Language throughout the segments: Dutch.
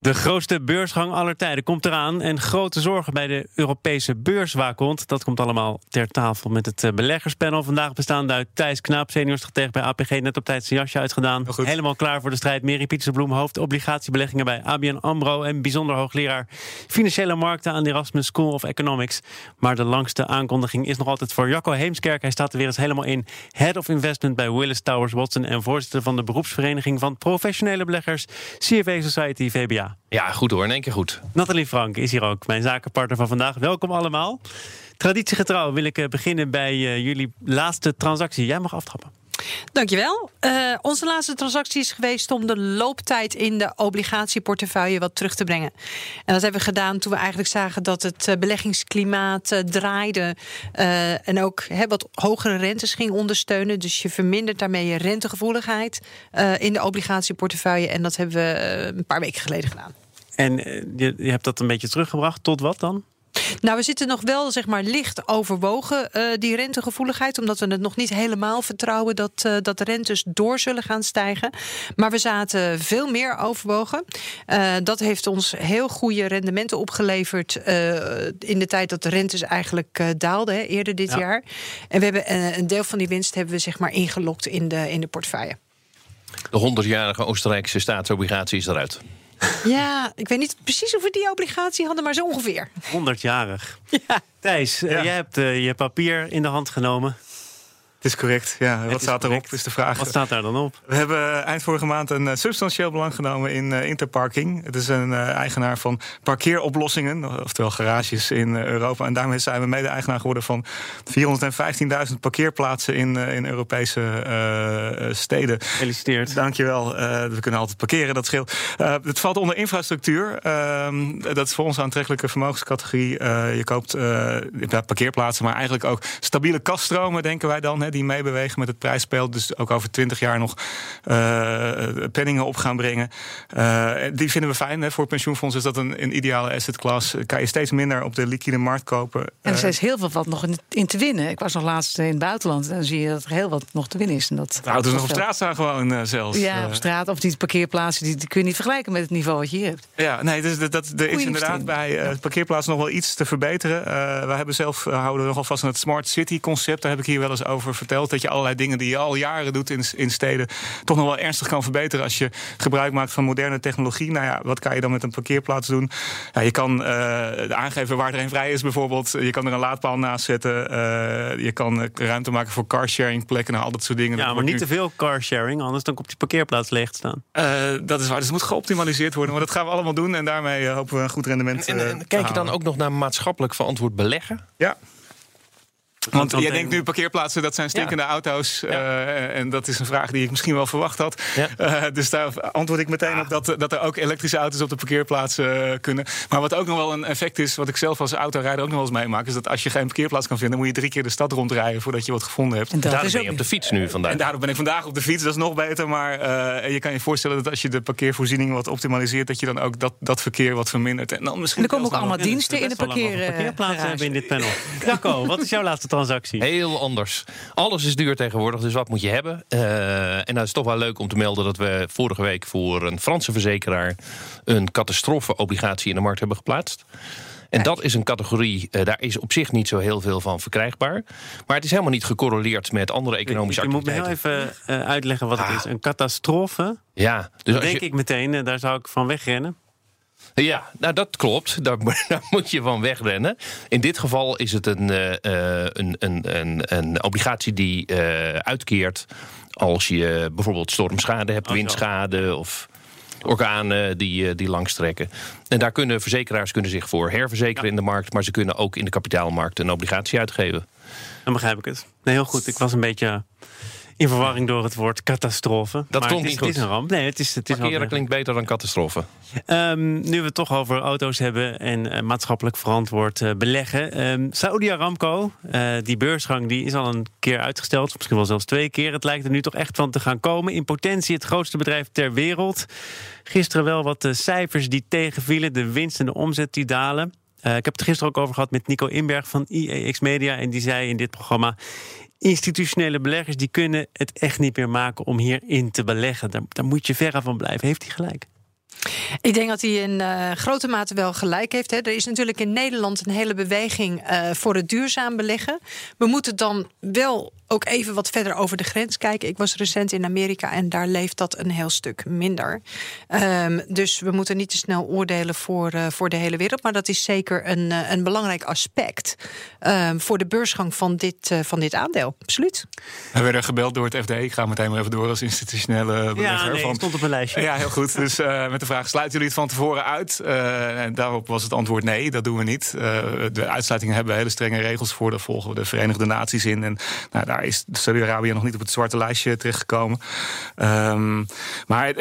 De grootste beursgang aller tijden komt eraan. En grote zorgen bij de Europese beurswaakhond. Dat komt allemaal ter tafel met het eh, beleggerspanel. Vandaag bestaande uit Thijs Knaap, seniorstratege bij APG. Net op tijd zijn jasje uitgedaan. Helemaal klaar voor de strijd. Mary Pietersbloem, hoofd obligatiebeleggingen bij ABN AMRO. En bijzonder hoogleraar financiële markten aan de Erasmus School of Economics. Maar de langste aankondiging is nog altijd voor Jacco Heemskerk. Hij staat er weer eens helemaal in. Head of Investment bij Willis Towers Watson. En voorzitter van de beroepsvereniging van professionele beleggers. CFA Society VBA. Ja, goed hoor, in één keer goed. Nathalie Frank is hier ook, mijn zakenpartner van vandaag. Welkom allemaal. Traditiegetrouw wil ik eh, beginnen bij uh, jullie laatste transactie. Jij mag aftrappen. Dankjewel. Uh, onze laatste transactie is geweest om de looptijd in de obligatieportefeuille wat terug te brengen. En dat hebben we gedaan toen we eigenlijk zagen dat het beleggingsklimaat uh, draaide. En ook wat hogere rentes ging ondersteunen. Dus je vermindert daarmee je rentegevoeligheid in de obligatieportefeuille. En dat hebben we een paar weken geleden gedaan. En je, je hebt dat een beetje teruggebracht tot wat dan? Nou, we zitten nog wel zeg maar licht overwogen, uh, die rentegevoeligheid. Omdat we het nog niet helemaal vertrouwen dat, uh, dat de rentes door zullen gaan stijgen. Maar we zaten veel meer overwogen. Uh, dat heeft ons heel goede rendementen opgeleverd. in de tijd dat de rentes eigenlijk daalden, hè, eerder dit ja. jaar. En we hebben een deel van die winst hebben we zeg maar ingelokt in de, in de portefeuille. De 100-jarige Oostenrijkse staatsobligatie is eruit. Ja, ik weet niet precies of we die obligatie hadden, maar zo ongeveer. 100-jarig. Ja. Thijs, ja. jij hebt uh, je papier in de hand genomen. Het is correct, ja. Wat staat erop, is de vraag. Wat staat daar dan op? We hebben eind vorige maand een uh, substantieel belang genomen in uh, Interparking. Het is een uh, eigenaar van parkeeroplossingen, oftewel garages in Europa. En daarmee zijn we mede-eigenaar geworden van 415.000 parkeerplaatsen in, in Europese steden. Gefeliciteerd. Dankjewel. we kunnen altijd parkeren, dat scheelt. het valt onder infrastructuur. Ehm, dat is voor ons een aantrekkelijke vermogenscategorie. je koopt parkeerplaatsen, maar eigenlijk ook stabiele kaststromen, denken wij dan die meebewegen met het prijsspel. Dus ook over twintig jaar nog uh, penningen op gaan brengen. Uh, die vinden we fijn. Hè. Voor pensioenfondsen is dat een, een ideale asset class. Kan je steeds minder op de liquide markt kopen. En er is heel veel wat nog in, in, te winnen. Ik was nog laatst in het buitenland. En dan zie je dat er heel wat nog te winnen is. En dat de auto's nog op straat staan gewoon zelfs. Ja, op straat. Of die parkeerplaatsen, die, die, kun je niet vergelijken met het niveau wat je hier hebt. Ja, nee, dus dat, dat, er is inderdaad bij ja. parkeerplaatsen nog wel iets te verbeteren. we hebben zelf, houden nogal vast aan het Smart City concept. Daar heb ik hier wel eens over verteld. Dat je allerlei dingen die je al jaren doet in, in steden. toch nog wel ernstig kan verbeteren. als je gebruik maakt van moderne technologie. Nou ja, wat kan je dan met een parkeerplaats doen? Ja, je kan uh, aangeven waar er een vrij is, bijvoorbeeld. Je kan er een laadpaal naast zetten. Uh, je kan ruimte maken voor carsharing plekken. Nou, al dat soort dingen. Ja, maar niet nu... te veel carsharing, anders dan komt die parkeerplaats leeg te staan. Uh, dat is waar. Dus het moet geoptimaliseerd worden. Maar dat gaan we allemaal doen. En daarmee hopen we een goed rendement. En, en, en kijk je dan ook nog naar maatschappelijk verantwoord beleggen? Ja. Want jij denkt nu parkeerplaatsen, dat zijn stinkende ja. auto's. Ja. Uh, en dat is een vraag die ik misschien wel verwacht had. Ja. Uh, dus daar antwoord ik meteen op dat, dat er ook elektrische auto's op de parkeerplaatsen uh, kunnen. Maar wat ook nog wel een effect is, wat ik zelf als autorijder ook nog wel eens meemaak, is dat als je geen parkeerplaats kan vinden, moet je drie keer de stad rondrijden voordat je wat gevonden hebt. En daarom ben je op de fiets nu vandaag. En daarom ben ik vandaag op de fiets, dat is nog beter. Maar je kan je voorstellen dat als je de parkeervoorziening wat optimaliseert, dat je dan ook dat, dat verkeer wat vermindert. En dan misschien. er komen ook allemaal diensten in de parkeer, parkeerplaatsen hebben in dit panel. Jacco, wat is jouw laatste transactie? Heel anders. Alles is duur tegenwoordig, dus wat moet je hebben? Uh, en dat is toch wel leuk om te melden dat we vorige week voor een Franse verzekeraar een catastrofeobligatie in de markt hebben geplaatst. En dat is een categorie, uh, daar is op zich niet zo heel veel van verkrijgbaar. Maar het is helemaal niet gecorreleerd met andere economische je, je activiteiten. Je moet me heel even uh, uitleggen wat ah. het is. Een catastrofe? Ja. Dus dan denk je... ik meteen, daar zou ik van wegrennen. Ja, nou dat klopt. Daar, daar, moet je van wegrennen. In dit geval is het een, uh, een, een, een, een, obligatie die uh, uitkeert als je bijvoorbeeld stormschade hebt, windschade of organen die, die langstrekken. En daar kunnen verzekeraars kunnen zich voor herverzekeren ja. in de markt, maar ze kunnen ook in de kapitaalmarkt een obligatie uitgeven. Dan begrijp ik het. Nee, heel goed. Ik was een beetje In verwarring door het woord catastrofe. Dat maar klonk het is, niet goed. Het is een ramp. Nee, het is, het is Parkeren wel- klinkt beter dan catastrofe. Ehm, nu we het toch over auto's hebben en eh, maatschappelijk verantwoord eh, beleggen. Ehm Saudi Aramco, eh, die beursgang, die is al een keer uitgesteld. Misschien wel zelfs twee keer. Het lijkt er nu toch echt van te gaan komen. In potentie het grootste bedrijf ter wereld. Gisteren wel wat cijfers die tegenvielen. De winst en de omzet die dalen. Ik heb het er gisteren ook over gehad met Nico Inberg van IEX Media. En die zei in dit programma... institutionele beleggers die kunnen het echt niet meer maken om hierin te beleggen. Daar, daar moet je verre van blijven. Heeft hij gelijk? Ik denk dat hij in eh, grote mate wel gelijk heeft. Hè. Er is natuurlijk in Nederland een hele beweging eh, voor het duurzaam beleggen. We moeten dan wel ook even wat verder over de grens kijken. Ik was recent in Amerika en daar leeft dat een heel stuk minder. Ehm, dus we moeten niet te snel oordelen voor, eh, voor de hele wereld. Maar dat is zeker een, eh, een belangrijk aspect ehm, voor de beursgang van dit, eh, van dit aandeel. Absoluut. We werden gebeld door het FD. Ik ga meteen maar even door als institutionele belegger. Ja, nee, van, stond op een lijstje. Ja, heel goed. Dus eh, met de vraag: sluiten jullie het van tevoren uit? Eh, en daarop was het antwoord nee, dat doen we niet. Eh, de uitsluitingen hebben hele strenge regels voor. Daar volgen we de Verenigde Naties in. En nou, daar is Saudi-Arabië nog niet op het zwarte lijstje terechtgekomen. Ehm, maar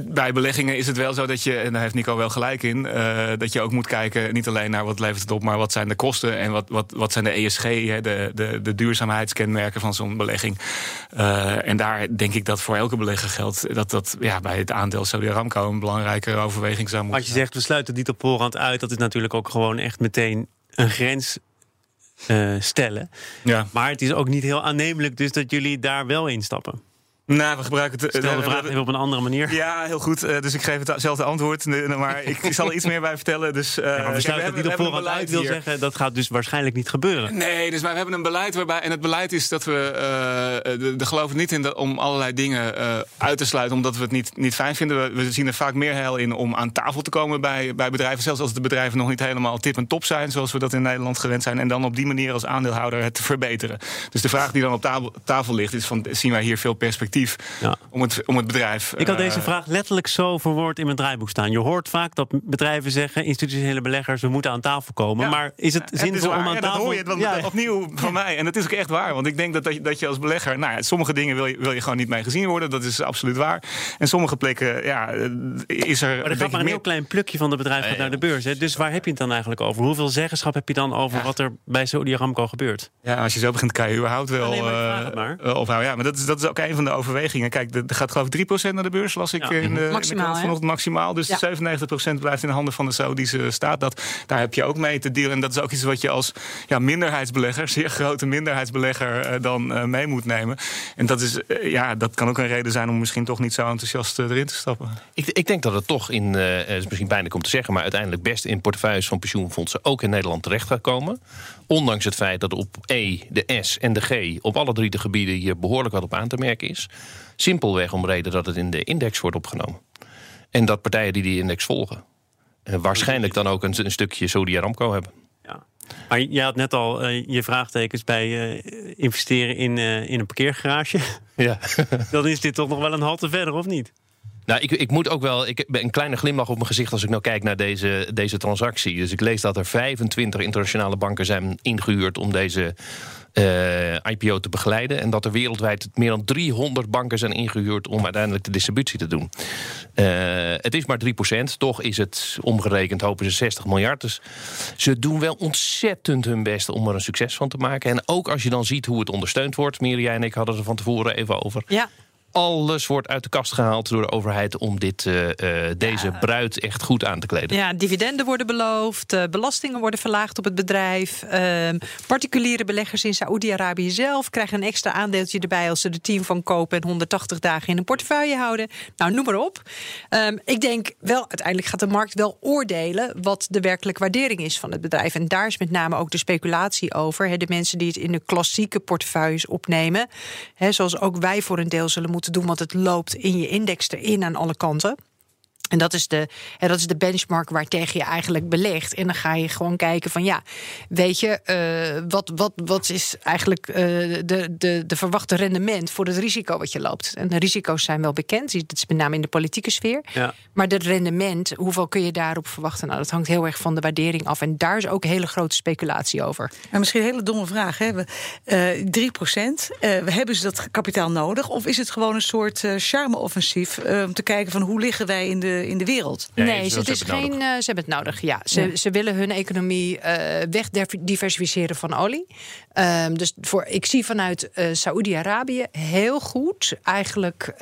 bij beleggingen is het wel zo dat je, en daar heeft Nico wel gelijk in, eh, dat je ook moet kijken niet alleen naar wat levert het op, maar wat zijn de kosten en wat, wat, wat zijn de ESG, hè, de, de, de duurzaamheidskenmerken van zo'n belegging. En daar denk ik dat voor elke belegger geldt dat dat ja, bij het aandeel Saudi Aramco een belangrijke overweging zou moeten Als je zegt, we sluiten het niet op voorhand uit, dat is natuurlijk ook gewoon echt meteen een grens eh, stellen. Ja. Maar het is ook niet heel aannemelijk dus dat jullie daar wel instappen. Nou, we gebruiken het. Stel de eh, vraag even op een andere manier. Ja, heel goed. Eh, dus ik geef hetzelfde antwoord. Maar ik, ik zal er iets meer bij vertellen. Dus, eh, Ja, maar we sluiten niet op voorhand uit, wil hier. zeggen, dat gaat dus waarschijnlijk niet gebeuren. Nee, dus wij hebben een beleid waarbij. En het beleid is dat we. eh de, de geloven niet in dat, om allerlei dingen eh, uit te sluiten. omdat we het niet, niet fijn vinden. We, we zien er vaak meer heil in om aan tafel te komen bij, bij bedrijven. Zelfs als de bedrijven nog niet helemaal tip en top zijn. zoals we dat in Nederland gewend zijn. En dan op die manier als aandeelhouder het te verbeteren. Dus de vraag die dan op tafel, tafel ligt is: van, zien wij hier veel perspectief Ja. om, het, om het bedrijf. Ik had eh, deze vraag letterlijk zo verwoord in mijn draaiboek staan. Je hoort vaak dat bedrijven zeggen, institutionele beleggers, we moeten aan tafel komen. Ja. Maar is het Ja, zinvol om aan Ja, tafel... Dat hoor je dan Ja, opnieuw van mij. En dat is ook echt waar. Want ik denk dat, dat, je, dat je als belegger... Nou ja, sommige dingen wil je, wil je gewoon niet mee gezien worden. Dat is absoluut waar. En sommige plekken ja, eh, is er... Maar er gaat maar een heel klein plukje van de bedrijf gaat naar de beurs. Hè? Dus waar heb je het dan eigenlijk over? Hoeveel zeggenschap heb je dan over wat er bij Saudi Aramco gebeurt? Ja, als je zo begint, kan je überhaupt wel Nee, maar ik eh, vraag het maar. eh, ophouden. Ja, maar dat is, dat is ook een van de overwegingen. Kijk, er gaat geloof ik 3% naar de beurs, las ik Ja. in, de, in de Maximaal, krant hè? vanochtend maximaal. Dus Ja. 97% blijft in de handen van de Saudische staat. Dat, daar heb je ook mee te dealen. En dat is ook iets wat je als ja, minderheidsbelegger, zeer grote minderheidsbelegger, eh, dan eh, mee moet nemen. En dat, is, eh, ja, dat kan ook een reden zijn om misschien toch niet zo enthousiast eh, erin te stappen. Ik, ik denk dat het toch in, eh, het is misschien pijnlijk om te zeggen, maar uiteindelijk best in portefeuilles van pensioenfondsen ook in Nederland terecht gaat komen. Ondanks het feit dat op E, de S en de G op alle drie de gebieden hier behoorlijk wat op aan te merken is. Simpelweg om reden dat het in de index wordt opgenomen. En dat partijen die die index volgen, eh, waarschijnlijk dan ook een, een stukje Saudi Aramco hebben. Ja. Maar je had net al eh, je vraagtekens bij eh, investeren in, in een parkeergarage. Ja. Dan is dit toch nog wel een halte verder, of niet? Nou, ik, ik moet ook wel. Ik heb een kleine glimlach op mijn gezicht als ik nou kijk naar deze, deze transactie. Dus ik lees dat er 25 internationale banken zijn ingehuurd om deze eh, IPO te begeleiden. En dat er wereldwijd meer dan 300 banken zijn ingehuurd om uiteindelijk de distributie te doen. Eh, het is maar 3%. Toch is het omgerekend, hopen ze 60 miljard. Dus ze doen wel ontzettend hun best om er een succes van te maken. En ook als je dan ziet hoe het ondersteund wordt. Mirja en ik hadden er van tevoren even over. Ja. Alles wordt uit de kast gehaald door de overheid om dit, eh, eh, deze bruid echt goed aan te kleden. Ja, dividenden worden beloofd, eh, belastingen worden verlaagd op het bedrijf. ehm, particuliere beleggers in Saoedi-Arabië zelf krijgen een extra aandeeltje erbij als ze er 10 van kopen en 180 dagen in een portefeuille houden. Nou, noem maar op. Ehm, ik denk wel, uiteindelijk gaat de markt wel oordelen wat de werkelijke waardering is van het bedrijf. En daar is met name ook de speculatie over. De mensen die het in de klassieke portefeuilles opnemen, zoals ook wij voor een deel zullen moeten doen, want het loopt in je index erin aan alle kanten. En dat is, de, en dat is de benchmark waar tegen je eigenlijk belegt. En dan ga je gewoon kijken van ja, weet je, uh, wat, wat, wat is eigenlijk uh, de, de, de verwachte rendement voor het risico wat je loopt? En de risico's zijn wel bekend, dat is met name in de politieke sfeer. Ja. Maar het rendement, hoeveel kun je daarop verwachten? Nou, dat hangt heel erg van de waardering af. En daar is ook hele grote speculatie over. Maar misschien een hele domme vraag. Hè? We, uh, 3 procent, we hebben ze dat kapitaal nodig? Of is het gewoon een soort charme-offensief om te kijken van hoe liggen wij in de in de wereld. Nee, ze, het is geen, uh, ze hebben het nodig. Ja, ze, ze willen hun economie uh, wegdiversifiëren van olie. Um, dus voor, ik zie vanuit uh, Saoedi-Arabië heel goed eigenlijk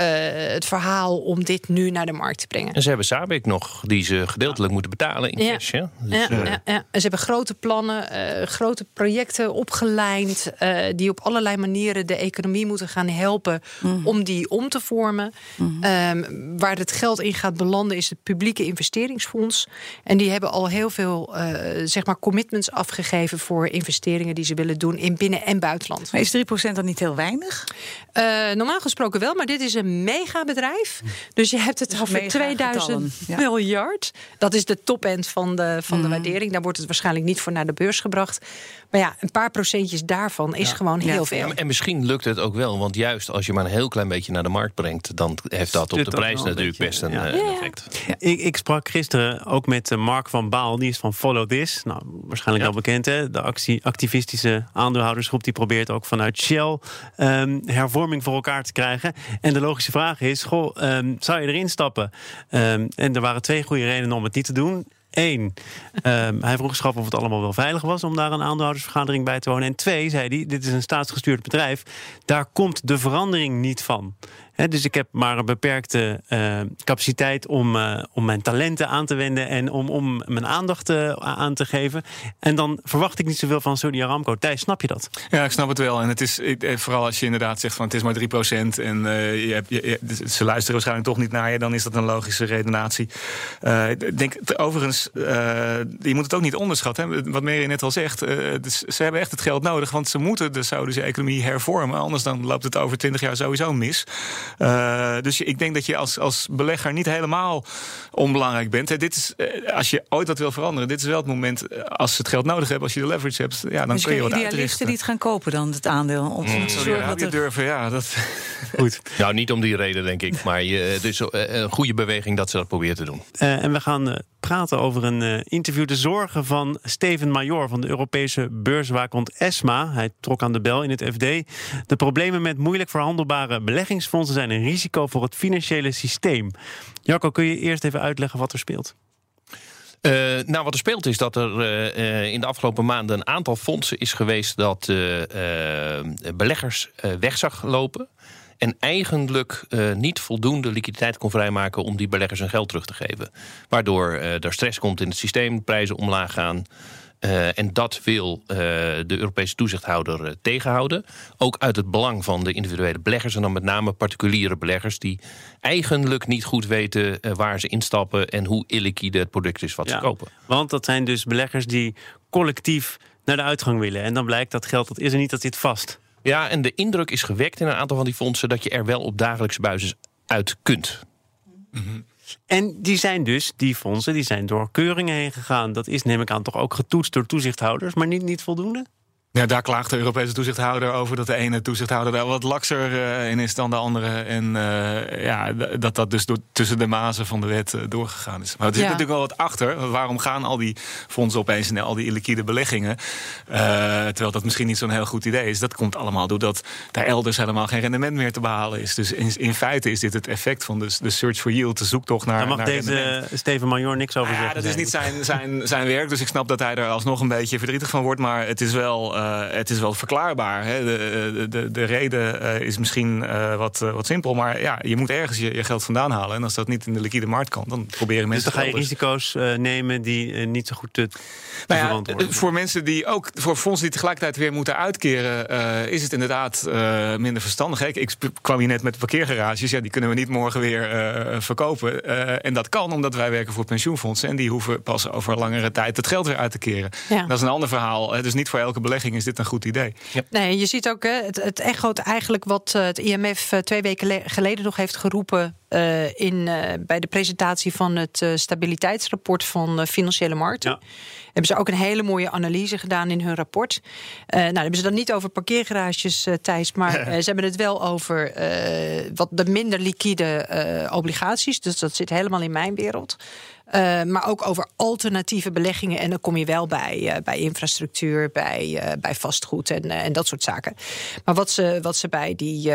het verhaal om dit nu naar de markt te brengen. En ze hebben Sabik nog, die ze gedeeltelijk moeten betalen in cash. Ja. Dus, ja, ja, ja, En ze hebben grote plannen, grote projecten opgelijnd, die op allerlei manieren de economie moeten gaan helpen mm. om die om te vormen. Mm. Um, waar het geld in gaat belanden is het publieke investeringsfonds. En die hebben al heel veel uh, zeg maar commitments afgegeven voor investeringen die ze willen doen in binnen- en buitenland. Maar is 3% dan niet heel weinig? Uh, normaal gesproken wel, maar dit is een megabedrijf. Dus je hebt het dus over 2000 miljard. Dat is de top-end van de, van de mhm. waardering. Daar wordt het waarschijnlijk niet voor naar de beurs gebracht. Maar ja, een paar procentjes daarvan is gewoon heel veel. En misschien lukt het ook wel, want juist als je maar een heel klein beetje naar de markt brengt, dan heeft dat op de prijs natuurlijk best een uh, effect. Ik, ik, sprak gisteren ook met eh, Mark van Baal, die is van Follow This. Nou, waarschijnlijk wel bekend, hè? De actie, activistische aandeelhoudersgroep die probeert ook vanuit Shell um, hervorming voor elkaar te krijgen. En de logische vraag is: goh, um, zou je erin stappen? Um, en er waren twee goede redenen om het niet te doen. Eén, hij vroeg zich af of het allemaal wel veilig was om daar een aandeelhoudersvergadering bij te wonen. En twee, zei hij, dit is een staatsgestuurd bedrijf. Daar komt de verandering niet van dus ik heb maar een beperkte uh, capaciteit om, uh, om mijn talenten aan te wenden en om, om mijn aandacht uh, aan te geven. En dan verwacht ik niet zoveel van Saudi Aramco. Thijs, snap je dat? Ja, ik snap het wel. En het is vooral als je inderdaad zegt van het is maar 3% en je hebt, je, ze luisteren waarschijnlijk toch niet naar je, dan is dat een logische redenatie. ik denk overigens, je moet het ook niet onderschatten. Wat Mary net al zegt, dus ze hebben echt het geld nodig, want ze moeten de Saudische economie hervormen. Anders dan loopt het over 20 jaar sowieso mis. Uh, dus ik denk dat je als, als belegger niet helemaal onbelangrijk bent. Dit is, eh, als je ooit wat wil veranderen, dit is wel het moment eh, als ze het geld nodig hebben, als je de leverage hebt, ja, dan dus kun je wat idealisten die het gaan kopen dan het aandeel om mm. te zorgen dat er... durven, ja, dat goed. Nou, niet om die reden denk ik, maar je, het is een goede beweging dat ze dat proberen te doen. Uh, en we gaan praten over een uh, interview de zorgen van Steven Major van de Europese beurswaakhond ESMA. Hij trok aan de bel in het FD. De problemen met moeilijk verhandelbare beleggingsfondsen zijn een risico voor het financiële systeem. Jacco, kun je eerst even uitleggen wat er speelt? Uh, nou, wat er speelt is dat er uh, in de afgelopen maanden een aantal fondsen is geweest dat beleggers weg zag lopen. En eigenlijk uh, niet voldoende liquiditeit kon vrijmaken om die beleggers hun geld terug te geven. Waardoor uh, er stress komt in het systeem, prijzen omlaag gaan. Uh, en dat wil de Europese toezichthouder tegenhouden. Ook uit het belang van de individuele beleggers. En dan met name particuliere beleggers die eigenlijk niet goed weten waar ze instappen en hoe illiquide het product is wat ze kopen. Want dat zijn dus beleggers die collectief naar de uitgang willen. En dan blijkt dat geld dat is er niet, dat zit vast. Ja, en de indruk is gewekt in een aantal van die fondsen dat je er wel op dagelijkse basis uit kunt. Mhm. En die zijn dus, die fondsen, die zijn door keuringen heen gegaan. Dat is, neem ik aan, toch ook getoetst door toezichthouders, maar niet, niet voldoende? Ja, daar klaagt de Europese toezichthouder over dat de ene toezichthouder daar wat lakser uh, in is dan de andere. En uh, ja, dat dat dus door, tussen de mazen van de wet uh, doorgegaan is. Maar er zit ja. natuurlijk wel wat achter. Waarom gaan al die fondsen opeens in al die illiquide beleggingen? terwijl dat misschien niet zo'n heel goed idee is. Dat komt allemaal doordat daar elders helemaal geen rendement meer te behalen is. Dus in, in feite is dit het effect van de, de search for yield, de zoektocht naar. Daar mag naar deze rendement. Steven Major niks over zeggen. Ja, dat is niet zijn, zijn, zijn werk. Dus ik snap dat hij er alsnog een beetje verdrietig van wordt. Maar het is wel. Uh, het is wel verklaarbaar. Hè. De, de, de reden uh, is misschien uh, wat, uh, wat simpel. Maar ja, je moet ergens je, je, geld vandaan halen. En als dat niet in de liquide markt kan, dan proberen mensen. Dus dan ga je risico's nemen die niet zo goed te, nou ja, Voor mensen die ook, voor fondsen die tegelijkertijd weer moeten uitkeren, is het inderdaad minder verstandig. Ik, ik, kwam hier net met parkeergarages. Ja, die kunnen we niet morgen weer verkopen. en dat kan omdat wij werken voor pensioenfondsen. En die hoeven pas over langere tijd het geld weer uit te keren. Ja. Dat is een ander verhaal. Dus niet voor elke belegging is dit een goed idee. Nee, je ziet ook, hè, het, het echoot eigenlijk wat het IMF twee weken geleden nog heeft geroepen uh, in, uh, bij de presentatie van het uh, stabiliteitsrapport van financiële markten. Ja. Hebben ze ook een hele mooie analyse gedaan in hun rapport. nou, hebben ze dan niet over parkeergarages, Thijs, maar ze hebben het wel over wat de minder liquide obligaties. Dus dat zit helemaal in mijn wereld. Uh, maar ook over alternatieve beleggingen. En dan kom je wel bij, uh, bij infrastructuur, bij, uh, bij vastgoed en, en dat soort zaken. Maar wat ze, wat ze bij die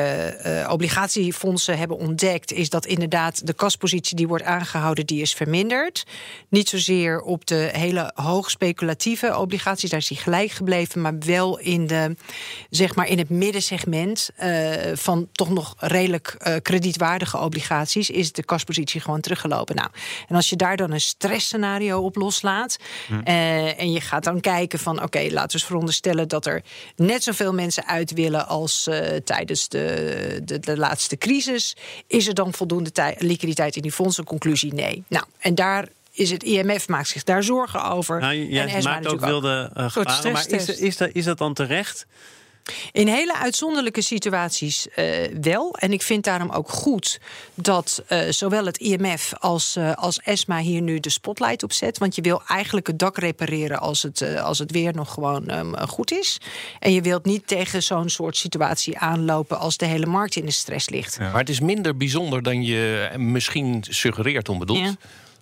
obligatiefondsen hebben ontdekt, is dat inderdaad de kaspositie die wordt aangehouden, die is verminderd. Niet zozeer op de hele hoog speculatieve obligaties, daar is die gelijk gebleven, maar wel in, de, zeg maar in het middensegment van toch nog redelijk kredietwaardige obligaties, is de kaspositie gewoon teruggelopen. Nou, en als je daar dan een stressscenario op loslaat. Hm. Uh, en je gaat dan kijken van oké, okay, laten we eens veronderstellen dat er net zoveel mensen uit willen als uh, tijdens de, de, de, laatste crisis. Is er dan voldoende liquiditeit in die fondsen? Conclusie nee. Nou, en daar is het IMF maakt zich daar zorgen over. Nou, jij en maakt ook wilde uh, maar is, is, dat, is dat dan terecht? In hele uitzonderlijke situaties uh, wel. En ik vind daarom ook goed dat uh, zowel het IMF als, uh, als ESMA hier nu de spotlight op zet. Want je wil eigenlijk het dak repareren als het, als het weer nog gewoon um, goed is. En je wilt niet tegen zo'n soort situatie aanlopen als de hele markt in de stress ligt. Ja. Maar het is minder bijzonder dan je misschien suggereert onbedoeld. Ja.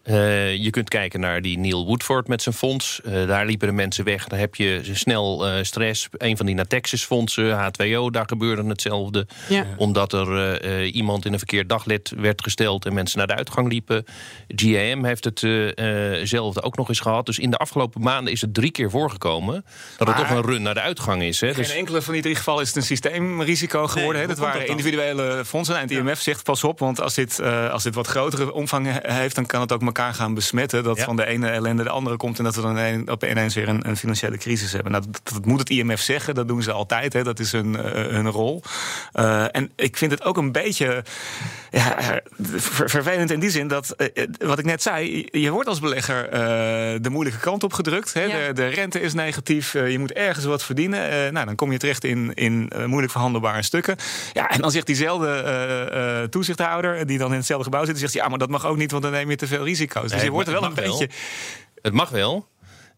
Uh, je kunt kijken naar die Neil Woodford met zijn fonds. Uh, daar liepen de mensen weg. Dan heb je snel uh, stress. Een van die Natexis fondsen, H2O, daar gebeurde hetzelfde. Ja. Omdat er iemand in een verkeerd daglid werd gesteld... en mensen naar de uitgang liepen. GAM heeft hetzelfde ook nog eens gehad. Dus in de afgelopen maanden is het drie keer voorgekomen... dat er toch een run naar de uitgang is. Hè. Geen dus... enkele van die drie gevallen is het een systeemrisico geworden. Nee, dat waren individuele fondsen. En het IMF zegt pas op, want als dit, als dit wat grotere omvang heeft... dan kan het ook elkaar gaan besmetten. Dat van de ene ellende de andere komt en dat we dan een, op ineens weer een, een, financiële crisis hebben. Nou, dat, moet het IMF zeggen, dat doen ze altijd. Hè. Dat is hun, uh, hun rol. Uh, en ik vind het ook een beetje ja, vervelend in die zin dat, uh, wat ik net zei, je wordt als belegger de moeilijke kant op gedrukt. Hè. Ja. De, de, rente is negatief, je moet ergens wat verdienen. nou, dan kom je terecht in, in moeilijk verhandelbare stukken. Ja, en dan zegt diezelfde toezichthouder, die dan in hetzelfde gebouw zit, zegt ja, maar dat mag ook niet, want dan neem je te veel risico. Dus je wordt er wel een beetje. Het mag wel.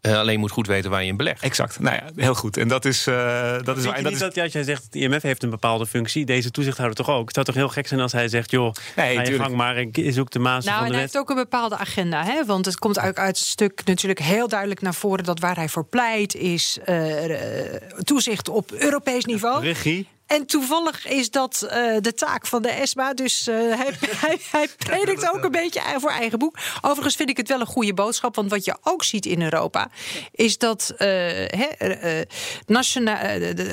Uh, alleen moet goed weten waar je in belegt. Exact. Nou ja, heel goed. En dat is, uh, dat is waar. En dat is... dat als jij zegt, het IMF heeft een bepaalde functie, deze toezichthouder toch ook. Het zou toch heel gek zijn als hij zegt, joh, nee, ga je gang maar en zoek de maas nou, van de hij heeft ook een bepaalde agenda. Hè? Want het komt uit, uit het stuk natuurlijk heel duidelijk naar voren dat waar hij voor pleit is uh, toezicht op Europees niveau. Regie. En toevallig is dat uh, de taak van de ESMA. Dus uh, hij, hij, hij predikt ook een beetje voor eigen boek. Overigens vind ik het wel een goede boodschap. Want wat je ook ziet in Europa... is dat, he,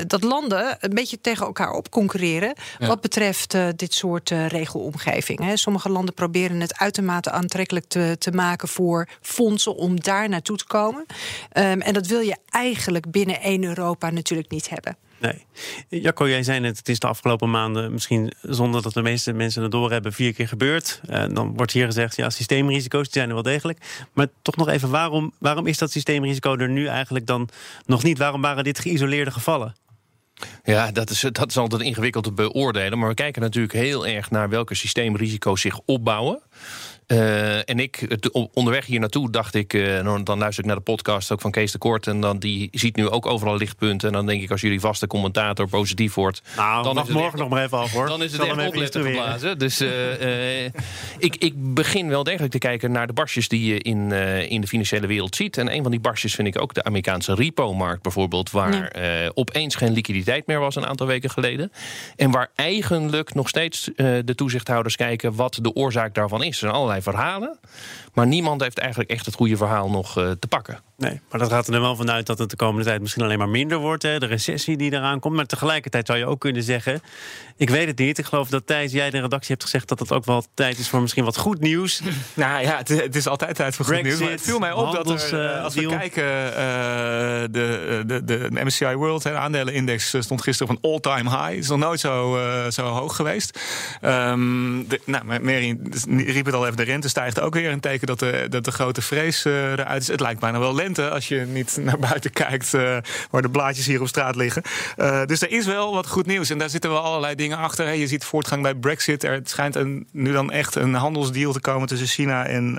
dat landen een beetje tegen elkaar op concurreren... Ja. wat betreft dit soort regelomgeving. Sommige landen proberen het uitermate aantrekkelijk te, te maken... voor fondsen om daar naartoe te komen. Um, en dat wil je eigenlijk binnen één Europa natuurlijk niet hebben. Nee. Jacco, jij zei net, het is de afgelopen maanden misschien zonder dat de meeste mensen het doorhebben vier keer gebeurd. Uh, dan wordt hier gezegd, ja, systeemrisico's die zijn er wel degelijk. Maar toch nog even, waarom, waarom is dat systeemrisico er nu eigenlijk dan nog niet? Waarom waren dit geïsoleerde gevallen? Ja, dat is, dat is altijd ingewikkeld te beoordelen. Maar we kijken natuurlijk heel erg naar welke systeemrisico's zich opbouwen. Uh, en ik, onderweg hier naartoe, dacht ik, uh, dan luister ik naar de podcast ook van Kees de Kort. En dan die ziet nu ook overal lichtpunten. En dan denk ik, als jullie vaste commentator positief wordt. Nou, dan is morgen nog maar even af hoor. Dan is het echt opletten geblazen. Dus uh, ik, ik begin wel degelijk te kijken naar de barstjes die je in, in de financiële wereld ziet. En een van die barstjes vind ik ook de Amerikaanse repo-markt bijvoorbeeld. Waar ja. opeens geen liquiditeit meer was een aantal weken geleden. En waar eigenlijk nog steeds de toezichthouders kijken wat de oorzaak daarvan is. Er zijn allerlei verhalen. Maar niemand heeft eigenlijk echt het goede verhaal nog uh, te pakken. Nee, maar dat gaat er dan wel vanuit dat het de komende tijd misschien alleen maar minder wordt. Hè? De recessie die eraan komt. Maar tegelijkertijd zou je ook kunnen zeggen. Ik weet het niet. Ik geloof dat Thijs, jij de redactie hebt gezegd dat het ook wel tijd is voor misschien wat goed nieuws. Nou ja, het, het is altijd tijd voor goed nieuws. Maar het viel mij op dat er, uh, als we kijken, uh, de, de, de, de MSCI World, de aandelenindex, stond gisteren op een all-time high. Het is nog nooit zo, uh, zo hoog geweest. Um, de, nou, Mary riep het al even, de rente stijgt ook weer een teken dat de, dat de grote vrees eruit is. Het lijkt bijna wel lente als je niet naar buiten kijkt waar de blaadjes hier op straat liggen. dus er is wel wat goed nieuws. En daar zitten wel allerlei dingen achter. Je ziet voortgang bij Brexit. Er schijnt een, nu dan echt een handelsdeal te komen tussen China en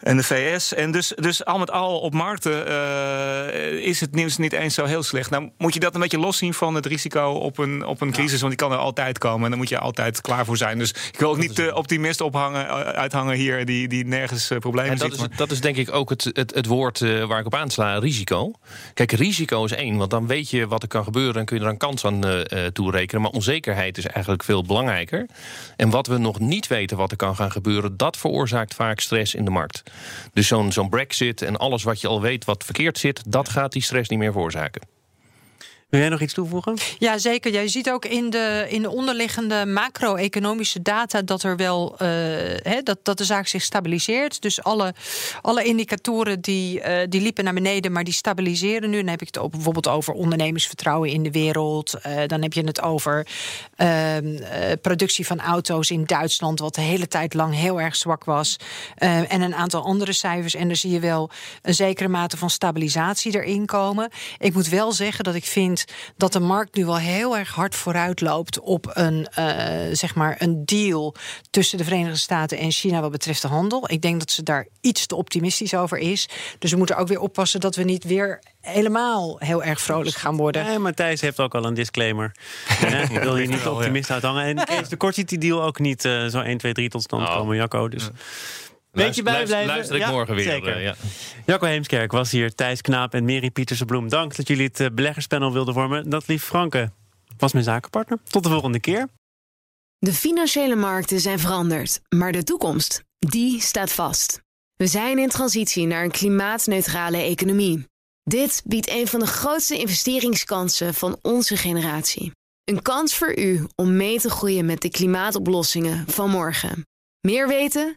en de VS. En dus, dus al met al op markten uh, is het nieuws niet eens zo heel slecht. Nou moet je dat een beetje loszien van het risico op een, op een crisis. Want die kan er altijd komen. En daar moet je altijd klaar voor zijn. Dus ik wil ook niet de optimist ophangen, eh, uithangen hier die, die nergens uh, problemen en dat ziet. Is, dat is denk ik ook het, het, het woord waar ik op aansla, risico. Kijk, risico is één, want dan weet je wat er kan gebeuren... en kun je er een kans aan toerekenen. Maar onzekerheid is eigenlijk veel belangrijker. En wat we nog niet weten wat er kan gaan gebeuren... dat veroorzaakt vaak stress in de markt. Dus zo'n zo'n brexit en alles wat je al weet wat verkeerd zit... dat gaat die stress niet meer veroorzaken. Wil jij nog iets toevoegen? Ja, zeker. Jij ziet ook in de, in de onderliggende macro-economische data dat er wel uh, dat, dat de zaak zich stabiliseert. Dus alle, alle indicatoren die, uh, die liepen naar beneden, maar die stabiliseren nu. Dan heb ik het bijvoorbeeld over ondernemersvertrouwen in de wereld. Uh, dan heb je het over ehm, productie van auto's in Duitsland, wat de hele tijd lang heel erg zwak was. en een aantal andere cijfers. En daar zie je wel een zekere mate van stabilisatie erin komen. Ik moet wel zeggen dat ik vind dat de markt nu wel heel erg hard vooruit loopt op een, uh, zeg maar een deal tussen de Verenigde Staten en China wat betreft de handel. Ik denk dat ze daar iets te optimistisch over is. Dus we moeten ook weer oppassen dat we niet weer helemaal heel erg vrolijk gaan worden. Ja, Matthijs heeft ook al een disclaimer. Ik wil hier niet de optimist uithangen. En Kees de Kort ziet die deal ook niet uh, zo 1, 2, 3 tot stand oh. komen, Jacco. Dus... Beetje bijblijven. Luister ik morgen weer. Zeker. Uh, ja. Jacco Heemskerk was hier, Thijs Knaap en Mary Pieterse Bloem. Dank dat jullie het uh, beleggerspanel wilden vormen. Dat lief Franke was mijn zakenpartner. Tot de volgende keer. De financiële markten zijn veranderd, maar de toekomst, die staat vast. We zijn in transitie naar een klimaatneutrale economie. Dit biedt een van de grootste investeringskansen van onze generatie. Een kans voor u om mee te groeien met de klimaatoplossingen van morgen. Meer weten?